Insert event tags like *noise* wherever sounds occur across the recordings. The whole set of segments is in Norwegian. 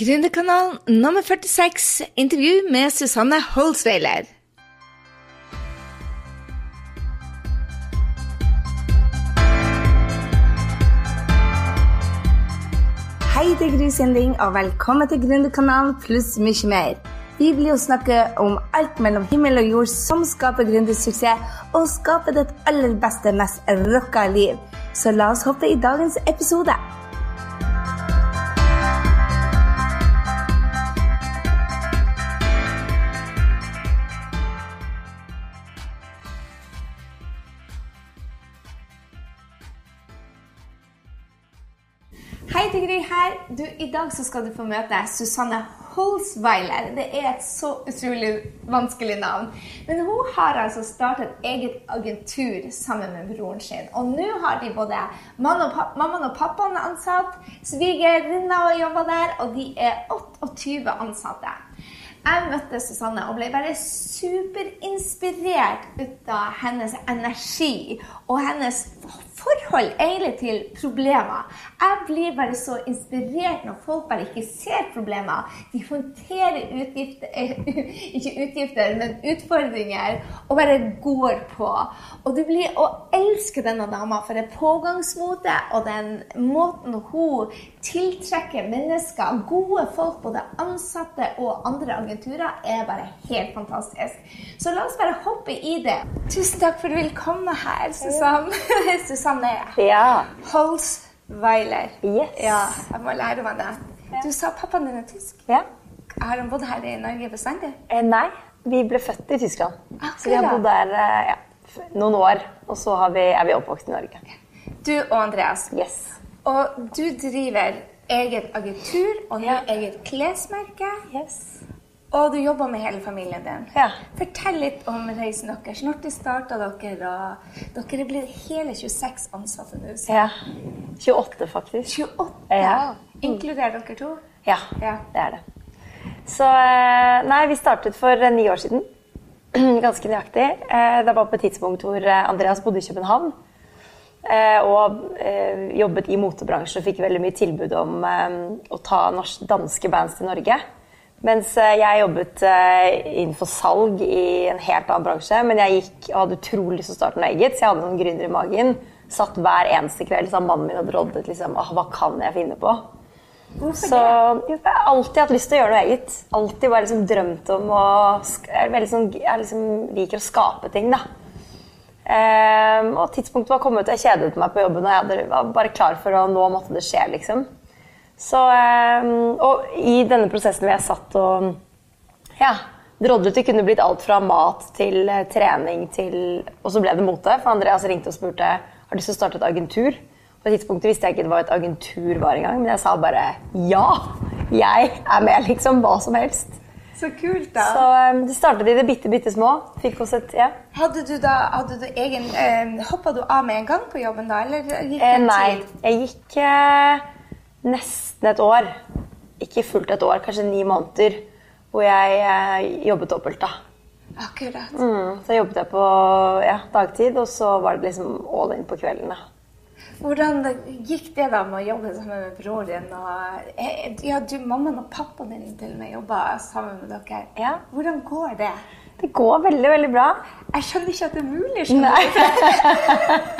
Gründerkanalen nummer 46, intervju med Susanne Holsweiler. Hei, er Gry Sinding, og velkommen til Gründerkanalen pluss mye mer. Vi blir å snakke om alt mellom himmel og jord som skaper gründersuksess, og skaper ditt aller beste, mest rocka liv. Så la oss hoppe i dagens episode. Hei til Gry her. Du, I dag skal du få møte Susanne Holsweiler. Det er et så utrolig vanskelig navn. Men hun har altså startet eget agentur sammen med broren sin. Og nå har de både mammaen og pappaen ansatt, svigerinna jobber der, og de er 28 ansatte. Jeg møtte Susanne og ble bare superinspirert ut av hennes energi og hennes forhold egentlig til problemer. Jeg blir bare så inspirert når folk bare ikke ser problemer. De håndterer utgifter, *laughs* ikke utgifter, men utfordringer og bare går på. Og du blir å elske denne dama for det pågangsmotet og den måten hun tiltrekker mennesker, gode folk, både ansatte og andre agenturer, er bare helt fantastisk. Så la oss bare hoppe i det. Tusen takk for at du vil komme her, Susanne. *laughs* Susanne Ja. Holzweiler. Yes. Ja, jeg må lære meg det. Du sa pappaen din er tysk. ja. Har han bodd her i Norge bestandig? Eh, nei, vi ble født i Tyskland. Så vi har bodd der eh, ja, noen år, og så har vi, er vi oppvokst i Norge. Du og Andreas. Yes. Og du driver eget agentur og nå eget klesmerke. yes. Og du jobber med hele familien din. Ja. Fortell litt om reisen deres. Når starta dere? Og dere er blitt hele 26 ansatte nå. Ja. 28, faktisk. 28? Ja. Inkluderer dere to? Ja, Ja. det er det. Så eh, Nei, vi startet for eh, ni år siden. *clears throat* Ganske nøyaktig. Eh, Det var på et tidspunkt hvor Andreas bodde i København. Og jobbet i motebransjen og fikk veldig mye tilbud om å ta danske bands til Norge. Mens eh, jeg jobbet eh, innenfor salg i en helt annen bransje. Men jeg gikk og hadde utrolig lyst til å starte noe eget, så jeg hadde noen gründer i magen. Satt hver eneste kveld sammen med mannen min og droddet liksom, ah, hva kan jeg finne på. Hvorfor Så det? jeg har alltid hatt lyst til å gjøre noe eget. Alltid bare liksom drømt om å Jeg, liksom, jeg liksom liker å skape ting, da. Um, og tidspunktet var kommet, jeg kjedet meg på jobben, og jeg var bare klar for å nå måtte det skje, liksom. Så, ehm, og i denne prosessen hvor jeg satt og ja, drodlet Det kunne blitt alt fra mat til eh, trening til Og så ble det mote, for Andreas ringte og spurte har du lyst til å starte et agentur. På et tidspunkt visste jeg ikke hva et agentur var engang, men jeg sa bare ja! Jeg er med, liksom. Hva som helst. Så kult, da. Så um, det startet i det bitte, bitte små. Fikk oss et ja. Hadde du da hadde du egen eh, Hoppa du av med en gang på jobben da, eller gikk det Eh, nei, jeg gikk eh, nesten et år. Ikke fullt et år, kanskje ni måneder. Hvor jeg eh, jobbet dobbelt, da. Akkurat. Mm, så jobbet jeg på ja, dagtid, og så var det liksom all in på kveldene. Hvordan gikk det da med å jobbe sammen med broren? din? Og, eh, ja, du, mammaen og pappaen din til og med jobba sammen med dere. Ja. Hvordan går det? Det går veldig, veldig bra. Jeg skjønner ikke at det er mulig. skjønner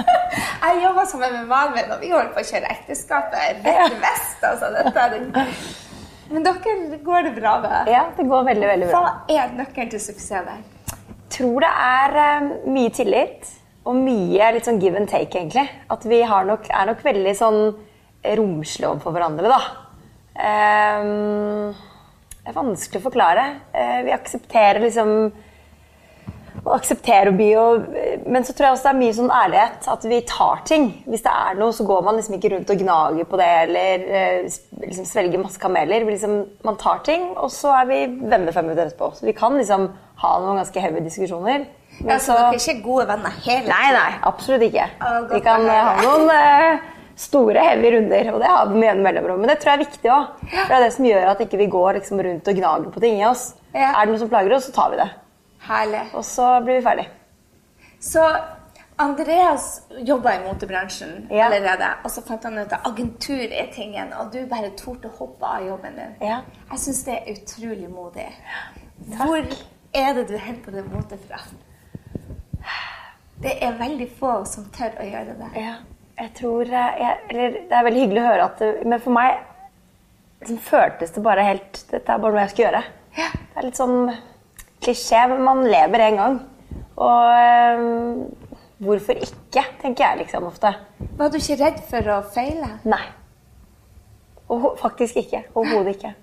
du. *laughs* *laughs* jeg jobba sammen med mannen min, og vi holdt på å kjøre ekteskapet rett vest. Altså, dette det. Men dere går det bra med? Ja, det går veldig, veldig bra. Hva er nøkkelen til suksess der? tror det er eh, mye tillit og mye litt sånn give and take, egentlig. At vi har nok, er nok veldig sånn romslige overfor hverandre, da. Um, det er vanskelig å forklare. Uh, vi aksepterer liksom å akseptere å by og Men så tror jeg også det er mye sånn ærlighet. At vi tar ting. Hvis det er noe, så går man liksom ikke rundt og gnager på det eller eh, liksom svelger masse kameler. Liksom, man tar ting, og så er vi venner fem minutter etterpå. Så vi kan liksom ha noen ganske heavy diskusjoner. Men Ja, så dere er ikke gode venner hele Nei, nei, absolutt ikke. Vi kan ha noen eh, store, heavy runder, og det har vi med jevne mellomrom. Men det tror jeg er viktig òg. For det er det som gjør at ikke vi går liksom rundt og gnager på ting i oss. Ja. Er det noe som plager oss, så tar vi det. Herlig. Og så blir vi ferdig. Så Andreas jobba i motebransjen Ja. allerede, og så fant han ut at agentur er tingen, og du bare torde å hoppe av jobben din. Ja. Jeg syns det er utrolig modig. Hvor er det du henter det motet fra? Det er veldig få som tør å gjøre det. Ja, jeg tror jeg, Eller det er veldig hyggelig å høre at Men for meg liksom, føltes det bare helt Dette er bare noe jeg skal gjøre. Ja. Det er litt sånn klisjé, men man lever en gang. Og eh, hvorfor ikke, tenker jeg liksom ofte. Var du ikke redd for å feile? Nei. Og, faktisk ikke. Overhodet ikke.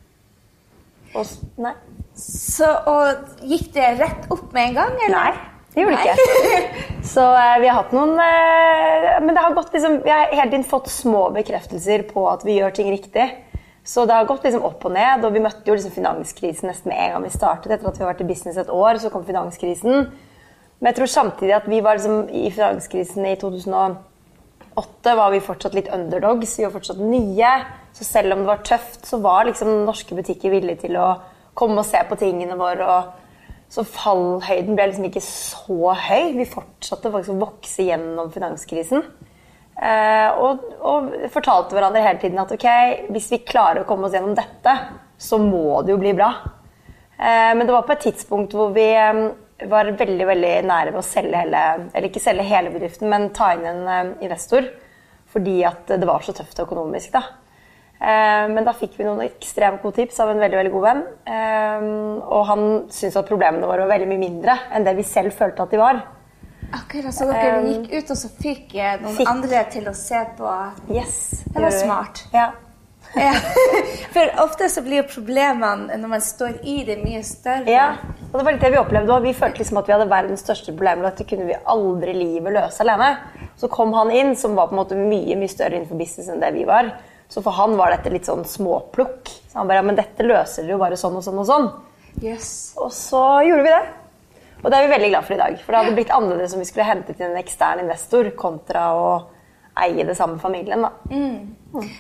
Og, nei. Så, og gikk det rett opp med en gang, eller? Nei, det gjorde det ikke. *laughs* Så eh, vi har hatt noen eh, Men det har gått liksom, vi har hele tiden fått små bekreftelser på at vi gjør ting riktig. Så det har gått liksom opp og ned, og vi møtte jo liksom finanskrisen nesten med en gang vi startet. Etter at vi har vært i business et år, så kom finanskrisen. Men jeg tror samtidig at vi var liksom i finanskrisen i 2008 var vi fortsatt litt underdogs. Vi var fortsatt nye. Så selv om det var tøft, så var liksom norske butikker villige til å komme og se på tingene våre. og så fallhøyden ble liksom ikke så høy. Vi fortsatte faktisk å vokse gjennom finanskrisen. Eh, og, og fortalte hverandre hele tiden at ok, hvis vi klarer å komme oss gjennom dette, så må det jo bli bra. Eh, men det var på et tidspunkt hvor vi eh, var veldig veldig nære ved å selge hele Eller ikke selge hele bedriften, men ta inn en investor. Fordi at det var så tøft økonomisk, da. Men da fikk vi noen ekstremt gode tips av en veldig veldig god venn. Og han syntes at problemene våre var veldig mye mindre enn det vi selv følte at de var. Akkurat så dere Um, gikk ut, og så fikk noen fikk- andre til å se på Yes, Det var smart. Ja. ja. *laughs* For ofte så blir jo problemene når man står i det, mye større. Ja, og det var litt det vi opplevde òg. Vi følte liksom at vi hadde verdens største problem, og at det kunne vi aldri i livet løse alene. Så kom han inn, som var på en måte mye mye større innenfor business enn det vi var. Så for han var dette litt sånn småplukk. Så han bare ja, men dette løser dere jo bare sånn og sånn og sånn. Yes. Og så gjorde vi det. Og det er vi veldig glad for i dag. For det hadde blitt annerledes om vi skulle hentet inn en ekstern investor kontra å eie det samme familien. da.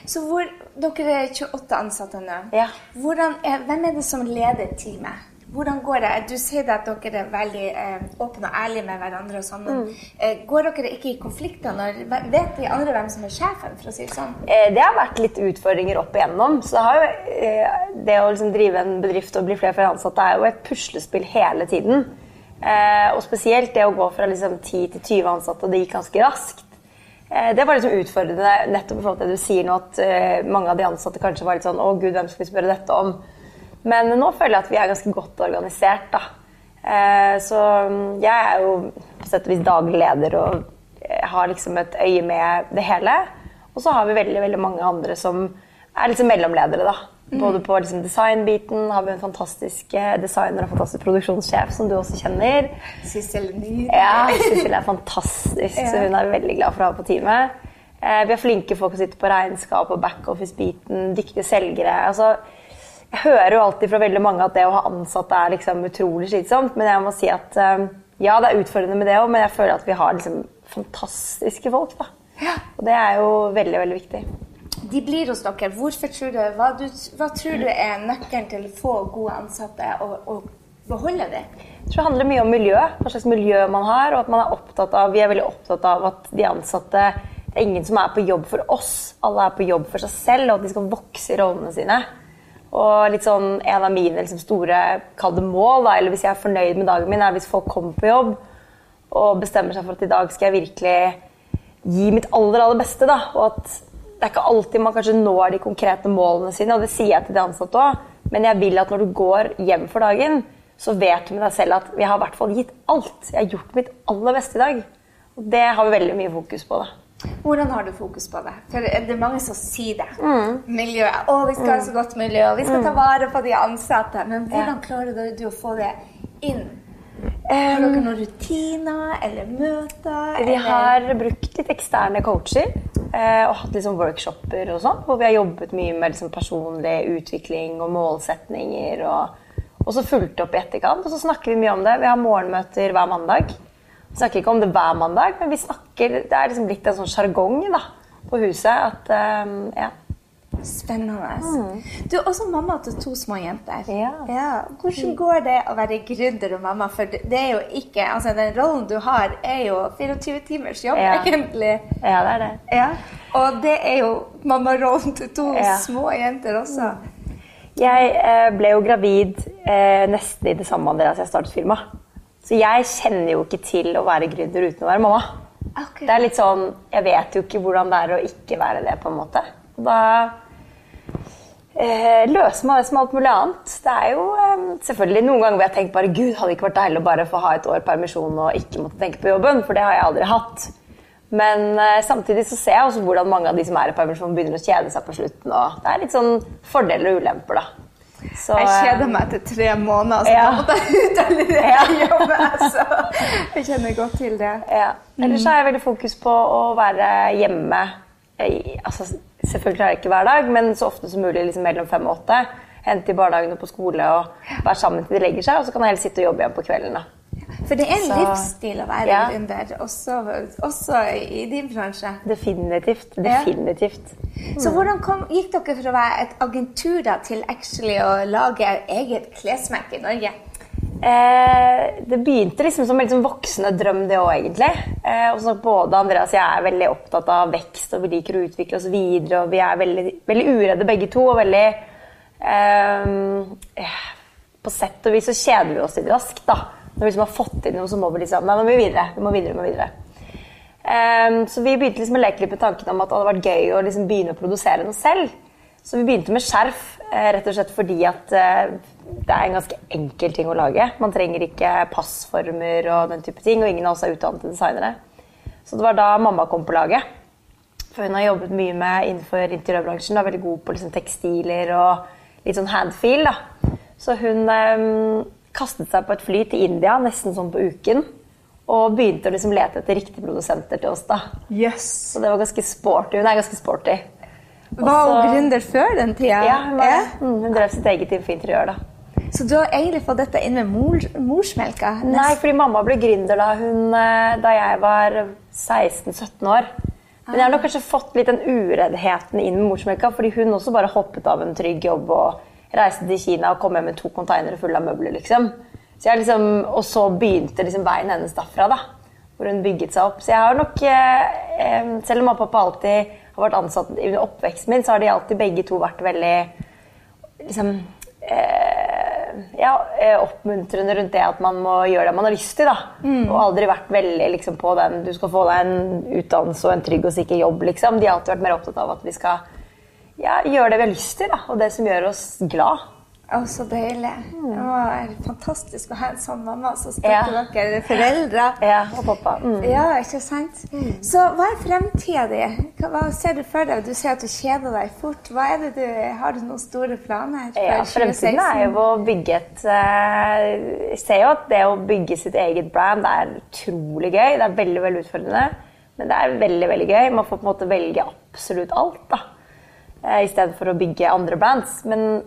Så hvor, dere er 28 ansatte nå. Ja. Er, hvem er det som leder teamet? Hvordan går det? Du sier at dere er veldig eh, åpne og ærlige med hverandre. og sånn, men eh, Går dere ikke i konflikter? når, Vet de andre hvem som er sjefen? for å si det sånn? Eh, Det har vært litt utfordringer opp igjennom. Så det, har jo, eh, det å liksom drive en bedrift og bli flere flere ansatte er jo et puslespill hele tiden. Eh, Og spesielt det å gå fra liksom 10 til 20 ansatte, og det gikk ganske raskt. Eh, Det var liksom utfordrende nettopp i forhold til det du sier nå, at eh, mange av de ansatte kanskje var litt sånn Å, gud, hvem skal vi spørre dette om? Men nå føler jeg at vi er ganske godt organisert, da. Så mm, jeg er jo på sett og vis daglig leder og har liksom et øye med det hele. Og så har vi veldig veldig mange andre som er liksom mellomledere. da. Både på liksom designbiten har vi en fantastisk eh, designer og fantastisk produksjonssjef som du også kjenner. Sissel Nyr. Ja, Sissel er fantastisk, så hun er veldig glad for å ha på teamet. Eh, vi har flinke folk som sitter på regnskap og backoffice-biten, dyktige selgere. altså jeg hører jo alltid fra veldig mange at det å ha ansatte er liksom utrolig slitsomt. Men jeg må si at eh, ja, det er utfordrende med det òg, men jeg føler at vi har liksom fantastiske folk. da. Ja. Og det er jo veldig, veldig viktig. De blir hos dere. Hvorfor tror du, hva, du, hva tror du er nøkkelen til å få gode ansatte og, og beholde dem? Jeg tror det handler mye om miljø, hva slags miljø man har. og at man er opptatt av, Vi er veldig opptatt av at de ansatte Det er ingen som er på jobb for oss. Alle er på jobb for seg selv, og at de skal vokse i rollene sine. Og litt sånn, En av mine liksom, store kall mål, da, eller hvis jeg er fornøyd med dagen min, er hvis folk kommer på jobb og bestemmer seg for at i dag skal jeg virkelig gi mitt aller, aller beste. da, og at det er ikke alltid man kanskje når de konkrete målene sine, og det sier jeg til de ansatte òg, men jeg vil at når du går hjem for dagen, så vet du med deg selv at jeg har i hvert fall gitt alt. Jeg har gjort mitt aller beste i dag. Og det har vi veldig mye fokus på. da. Hvordan har du fokus på det? For det er mange som sier det. Mm. Miljøet. Å, vi skal ha så godt miljø, vi skal ta vare på de ansatte. Men hvordan klarer du, å få det inn? Har dere noen rutiner eller møter? Vi eller- har brukt litt eksterne coacher og hatt liksom workshoper og sånn, hvor vi har jobbet mye med liksom personlig utvikling og målsetninger. Og, og så fulgt opp i etterkant, og så snakker vi mye om det. Vi har morgenmøter hver mandag. Vi snakker ikke om det hver mandag, men vi snakker, det er liksom blitt en sånn sjargong på huset at eh, ja. Spennende. Du er også mamma til to små jenter. Ja. Hvordan går det å være gründer og mamma? For det er jo ikke Altså, den rollen du har, er jo 24 timers jobb, Ja. egentlig. Ja, det er det. Ja. Og det er jo mammarollen til to Ja. små jenter også. Jeg eh, ble jo gravid eh, nesten i det samme Andreas jeg startet firma. Så jeg kjenner jo ikke til å være gründer uten å være mamma. Okay. Det er litt sånn, Jeg vet jo ikke hvordan det er å ikke være det, på en måte. Da eh, det som alt mulig annet. Det er jo eh, selvfølgelig Noen ganger hvor jeg har tenkt bare Gud, hadde det ikke vært deilig å bare få ha et år permisjon og ikke måtte tenke på jobben, for det har jeg aldri hatt. Men eh, samtidig så ser jeg også hvordan mange av de som er i permisjon, begynner å kjede seg på slutten. og Det er litt sånn fordeler og ulemper, da. Så, Jeg kjeder meg etter tre måneder, så Ja. da måtte jeg ut allerede Ja. i *laughs* jobben. Så jeg kjenner godt til det. Ja. Ellers så har jeg veldig fokus på å være hjemme. Altså, selvfølgelig klarer jeg ikke hver dag, men så ofte som mulig liksom mellom fem og åtte. Hente i barnehagen og på skole og være sammen til de legger seg. Og så kan jeg heller sitte og jobbe igjen på kvelden. da. For det er en Så- livsstil å være Ja. gründer, også, også i din bransje. Definitivt. Ja. Så hvordan kom, gikk dere fra å være et agentur da, til actually å lage eget klesmerke i Norge? Eh, det begynte liksom som en liksom voksende drøm, det òg, egentlig. Eh, og så både Andreas og jeg er veldig opptatt av vekst, og vi liker å utvikle oss videre. Og vi er veldig, veldig uredde begge to, og veldig eh, På sett og vis så kjeder vi oss litt raskt, da. Når vi liksom har fått inn noe, så må vi liksom Nei, nå må vi videre. Vi må videre, vi må videre. Eh, så vi begynte liksom å leke litt med tanken om at det hadde vært gøy å liksom begynne å produsere noe selv. Så vi begynte med skjerf, eh, rett og slett fordi at eh, det er en ganske enkel ting å lage. Man trenger ikke passformer og den type ting, og ingen av oss er utdannede designere. Så det var da mamma kom på laget. For hun har jobbet mye med innenfor interiørbransjen, er veldig god på liksom tekstiler og litt sånn handfeel. da. Så hun um, kastet seg på et fly til India nesten sånn på uken. Og begynte å liksom lete etter riktige produsenter til oss. da. Yes. Så det var ganske sporty. Hun er ganske sporty. Var hun gründer før den tida? Ja, hun, var, mm, hun drev sitt eget interiør. da. Så du har egentlig fått dette inn med mor, morsmelka? Nei, fordi mamma ble gründer da, hun, eh, da jeg var 16-17 år. Men jeg har nok kanskje fått litt den ureddheten inn med morsmelka, fordi hun også bare hoppet av en trygg jobb og reiste til Kina og kom hjem med to containere fulle av møbler. liksom. Så liksom, og så begynte liksom veien hennes derfra, da, hvor hun bygget seg opp. Så jeg har nok, eh, eh, selv om mamma og pappa alltid har vært ansatt under oppveksten min, så har de alltid begge to vært veldig liksom eh, ja, eh, oppmuntrende rundt det at man må gjøre det man har lyst til. da. Og aldri vært veldig liksom, på den du skal få deg en utdannelse og en trygg og sikker jobb. liksom. De har alltid vært mer opptatt av at vi skal ja, gjøre det vi har lyst til, da, og det som gjør oss glad. Å, så deilig. Det var fantastisk å ha en sånn mamma som støtter Ja. dere foreldre. Ja, og pappa. Mm. Ja, ikke sant? Så hva er fremtida di? Hva, ser du for deg? Du ser at du kjeder deg fort. Hva er det du, har du noen store planer for Ja, Fremtiden er jo å bygge et eh, Jeg ser jo at det å bygge sitt eget brand er utrolig gøy. Det er veldig veldig utfordrende, men det er veldig veldig gøy. Man får på en måte velge absolutt alt da, Istedenfor i stedet for å bygge andre brands. Men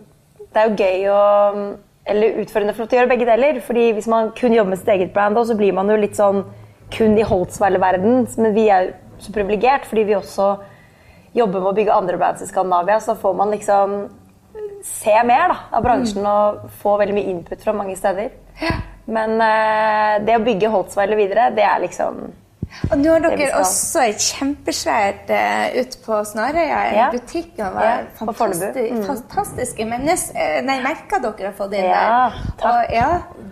det er jo gøy å Eller utfordrende for å gjøre begge deler. fordi hvis man kun jobber med sitt eget brand, så blir man jo litt sånn kun i Holtzweiler-verden. Men vi er jo så privilegert fordi vi også jobber med å bygge andre brands i Skandinavia. Så får man liksom se mer da, av bransjen og få veldig mye input fra mange steder. Men eh, det å bygge Holtzweiler videre, det er liksom Og nå har dere også et kjempesvært uh, ute på Snarøya. Ja. Butikken var Ja, på fantastisk, Mm. fantastiske eh, nei, merker dere har fått inn Ja, der. takk. Og ja,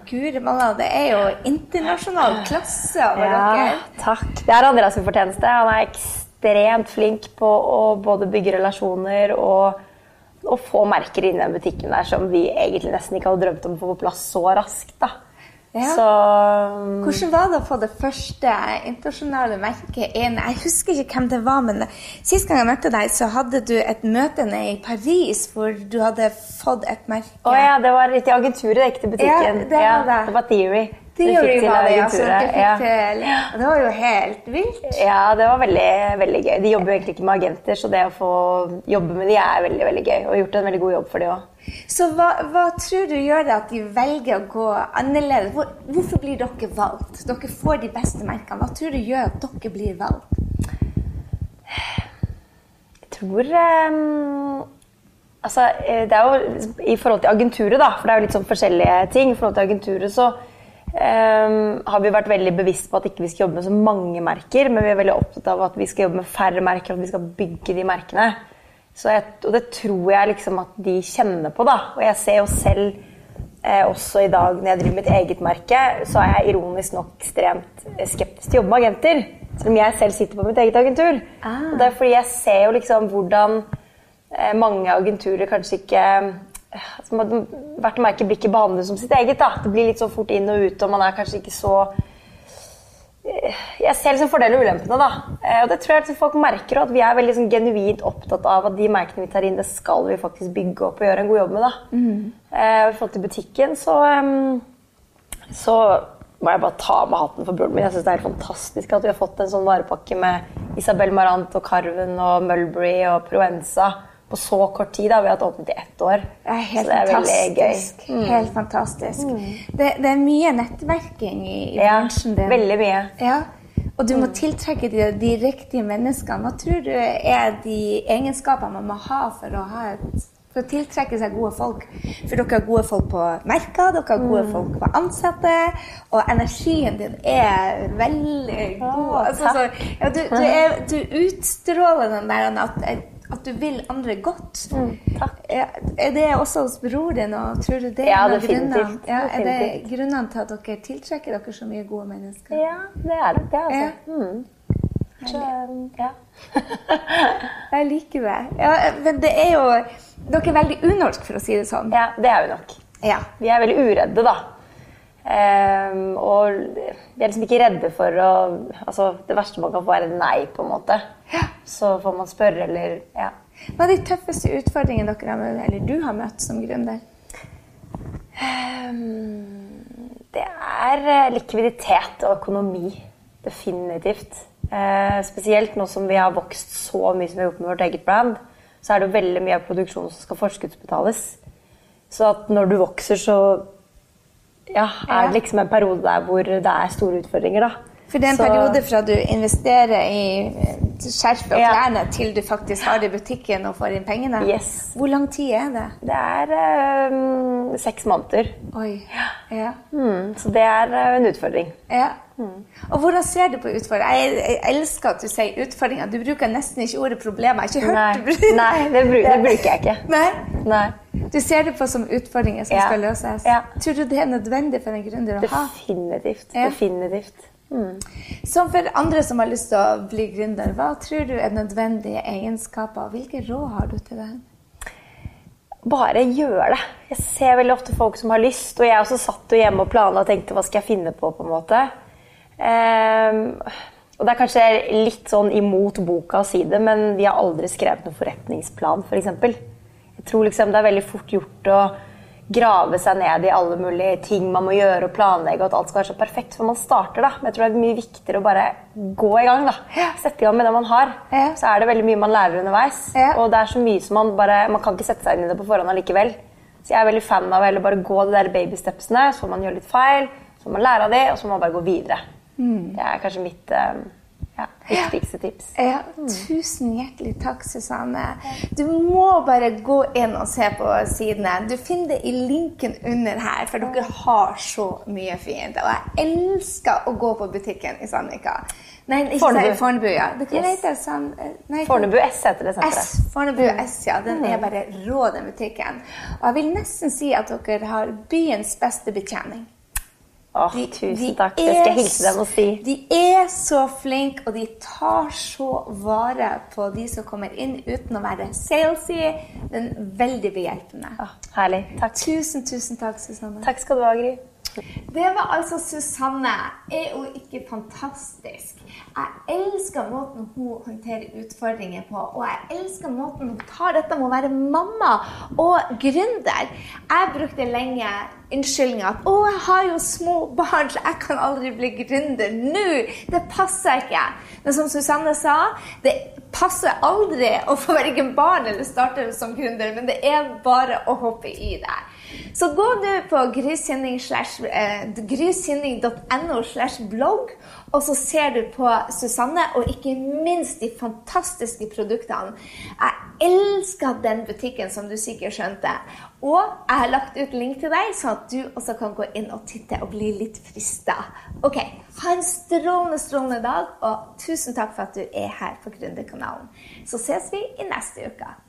guri malla, det er jo internasjonal klasse over dere. takk. Det er Andreas fortjeneste. Han er ekstremt flink på å både bygge relasjoner og, å få merker inn i den butikken der som vi egentlig nesten ikke hadde drømt om å få på plass så raskt. da. Ja. Så um... Hvordan var det å få det første internasjonale merket inn? Jeg husker ikke hvem det var, men sist gang jeg møtte deg, så hadde du et møte nede i Paris hvor du hadde fått et merke. Å ja, det var litt i agenturet, til butikken. Ja, det var det. det var Theory. Theory til var det, ja, så Dere fikk Ja. til. Det var jo helt vilt. Ja, det var veldig, veldig gøy. De jobber jo egentlig ikke med agenter, så det å få jobbe med de er veldig veldig gøy. Og gjort en veldig god jobb for de òg. Så hva, hva tror du gjør det at de velger å gå annerledes? Hvor, hvorfor blir dere valgt? Dere får de beste merkene. Hva tror du gjør at dere blir valgt? Jeg tror um, Altså, eh, det er jo i forhold til agenturet, da, for det er jo litt sånn forskjellige ting. I forhold til agenturet så um, har vi vært veldig bevisst på at ikke vi skal jobbe med så mange merker, men vi er veldig opptatt av at vi skal jobbe med færre merker, og at vi skal bygge de merkene. Jeg, og det tror jeg liksom at de kjenner på, da. Og jeg ser jo selv eh, også i dag når jeg driver mitt eget merke, så er jeg ironisk nok ekstremt skeptisk til å jobbe med agenter. Selv om jeg selv sitter på mitt eget agentur. Ah. Og det er fordi jeg ser jo liksom hvordan eh, mange agenturer kanskje ikke altså, Hvert merke blir ikke behandlet som sitt eget. da. Det blir litt så fort inn og ut, og man er kanskje ikke så jeg ser liksom fordelene og ulempene. da. Eh, og det tror jeg liksom folk merker, at vi er veldig liksom genuint opptatt av at de merkene vi tar inn, det skal vi faktisk bygge opp og gjøre en god jobb med. da. Mm. I forhold til butikken så, så må jeg bare ta med hatten for broren min. Jeg synes Det er helt fantastisk at vi har fått en sånn varepakke med Isabel Marant og Carven og Mulberry og Proenza på så kort tid. da, Vi har hatt åpent i ett år. Det er helt så det er fantastisk. Mm. Helt fantastisk. Mm. Det, det, er mye nettverking i, i ja, bransjen din. Veldig mye. Ja. Og du må mm. tiltrekke de, de, riktige menneskene. Hva tror du er de egenskapene man må ha for å, ha et, for å tiltrekke seg gode folk? For dere har gode folk på merker, dere har gode mm. folk på ansatte, og energien din er veldig god. Altså, så, ja, du, du, er, du, utstråler den der at at du vil andre godt. Mm, er, er det også hos bror din? og tror du det ja, definitivt. Ja, er det grunnene til at dere tiltrekker dere så mye gode mennesker? Ja, det er det. det altså. ja. Mm. Så, ja. *laughs* Jeg liker det. Ja, men det er jo Dere er veldig unorsk, for å si det sånn. Ja, det er vi nok. Ja. Vi er veldig uredde, da. Um, og vi er liksom ikke redde for å altså, Det verste man kan få, er et nei, på en måte. Ja. Så får man spørre, eller ja. Hva er de tøffeste utfordringene dere har møtt, eller du har møtt som gründer? Um, det er eh, likviditet og økonomi. Definitivt. Uh, spesielt nå som vi har vokst så mye som vi har gjort med vårt eget brand, så er det veldig mye av produksjonen som skal forskuddsbetales. Så at når du vokser, så ja, er det liksom en periode der hvor det er store utfordringer, da. For det er en så, periode fra du investerer i eh, skjerf og klærne, ja. til du faktisk har det i butikken og får inn pengene? Yes. Hvor lang tid er det? Det er um, seks måneder. Oi. Ja. Mm, så det er uh, en utfordring. Ja. Mm. Og hvordan ser du på utfordringer? Jeg, jeg, elsker at du sier utfordringer. Du bruker nesten ikke ordet problemer. Jeg har ikke hørt Nei. du Nei, det, bruker, det bruker jeg ikke. Nei? Nei. Du ser det på som utfordringer som ja. skal løses. Ja. Tror du det er nødvendig for en gründer å ha? Definitivt. Ja. Definitivt. Mm. Som for andre som har lyst til å bli gründer, hva tror du er nødvendige egenskaper? Hvilke råd har du til det? Bare gjør det. Jeg ser veldig ofte folk som har lyst, og jeg også satt jo hjemme og planla og tenkte hva skal jeg finne på, på en måte. Um, og det er kanskje litt sånn imot boka å si det, men vi har aldri skrevet noen forretningsplan, f.eks. For eksempel. Tror liksom det er veldig fort gjort å grave seg ned i alle mulige ting man må gjøre og planlegge, og at alt skal være så perfekt før man starter. da. Men jeg tror det er mye viktigere å bare gå i gang. da. Sette i gang med det man har. Så er det veldig mye man lærer underveis. Og det er så mye som man bare Man kan ikke sette seg inn i det på forhånd allikevel. Så jeg er veldig fan av å bare gå de der babystepsene, så får man gjøre litt feil, så får man lære av det, og så må man bare gå videre. Mm. Det er kanskje mitt um, ja, viktigste tips. Ja, tusen hjertelig takk, Susanne. Du må bare gå inn og se på sidene. Du finner det i linken under her, for dere har så mye fint. Og jeg elsker å gå på butikken i Sandvika. Nei, ikke Fornebu. Fornebu, ja. Yes. sånn, nei, Fornebu S heter det senteret. S, Fornebu S, ja. Den er mm. bare rå, den butikken. Og jeg vil nesten si at dere har byens beste betjening. Åh, de, tusen de takk. Det skal jeg hilse dem og si. De er så flinke, og de tar så vare på de som kommer inn uten å være salesy. Den veldig behjelpende. Åh, herlig. Takk. Tusen, tusen takk, Susanne. Takk skal du ha, Gry. Det var altså Susanne. Er hun ikke fantastisk? Jeg elsker måten hun håndterer utfordringer på, og jeg elsker måten hun tar dette med å være mamma og gründer. Jeg brukte lenge unnskyldninga at 'Å, jeg har jo små barn, så jeg kan aldri bli gründer nå'. Det passer ikke. Men som Susanne sa, det passer aldri å få verken barn eller starte som gründer, men det er bare å hoppe i det. Så gå nå på grysynding.no slash blogg Og så ser du på Susanne, og ikke minst de fantastiske produktene. Jeg elsker den butikken, som du sikkert skjønte. Og jeg har lagt ut link til deg, sånn at du også kan gå inn og titte og bli litt frista. Ok, ha en strålende, strålende dag, og tusen takk for at du er her på Gründerkanalen. Så ses vi i neste uke.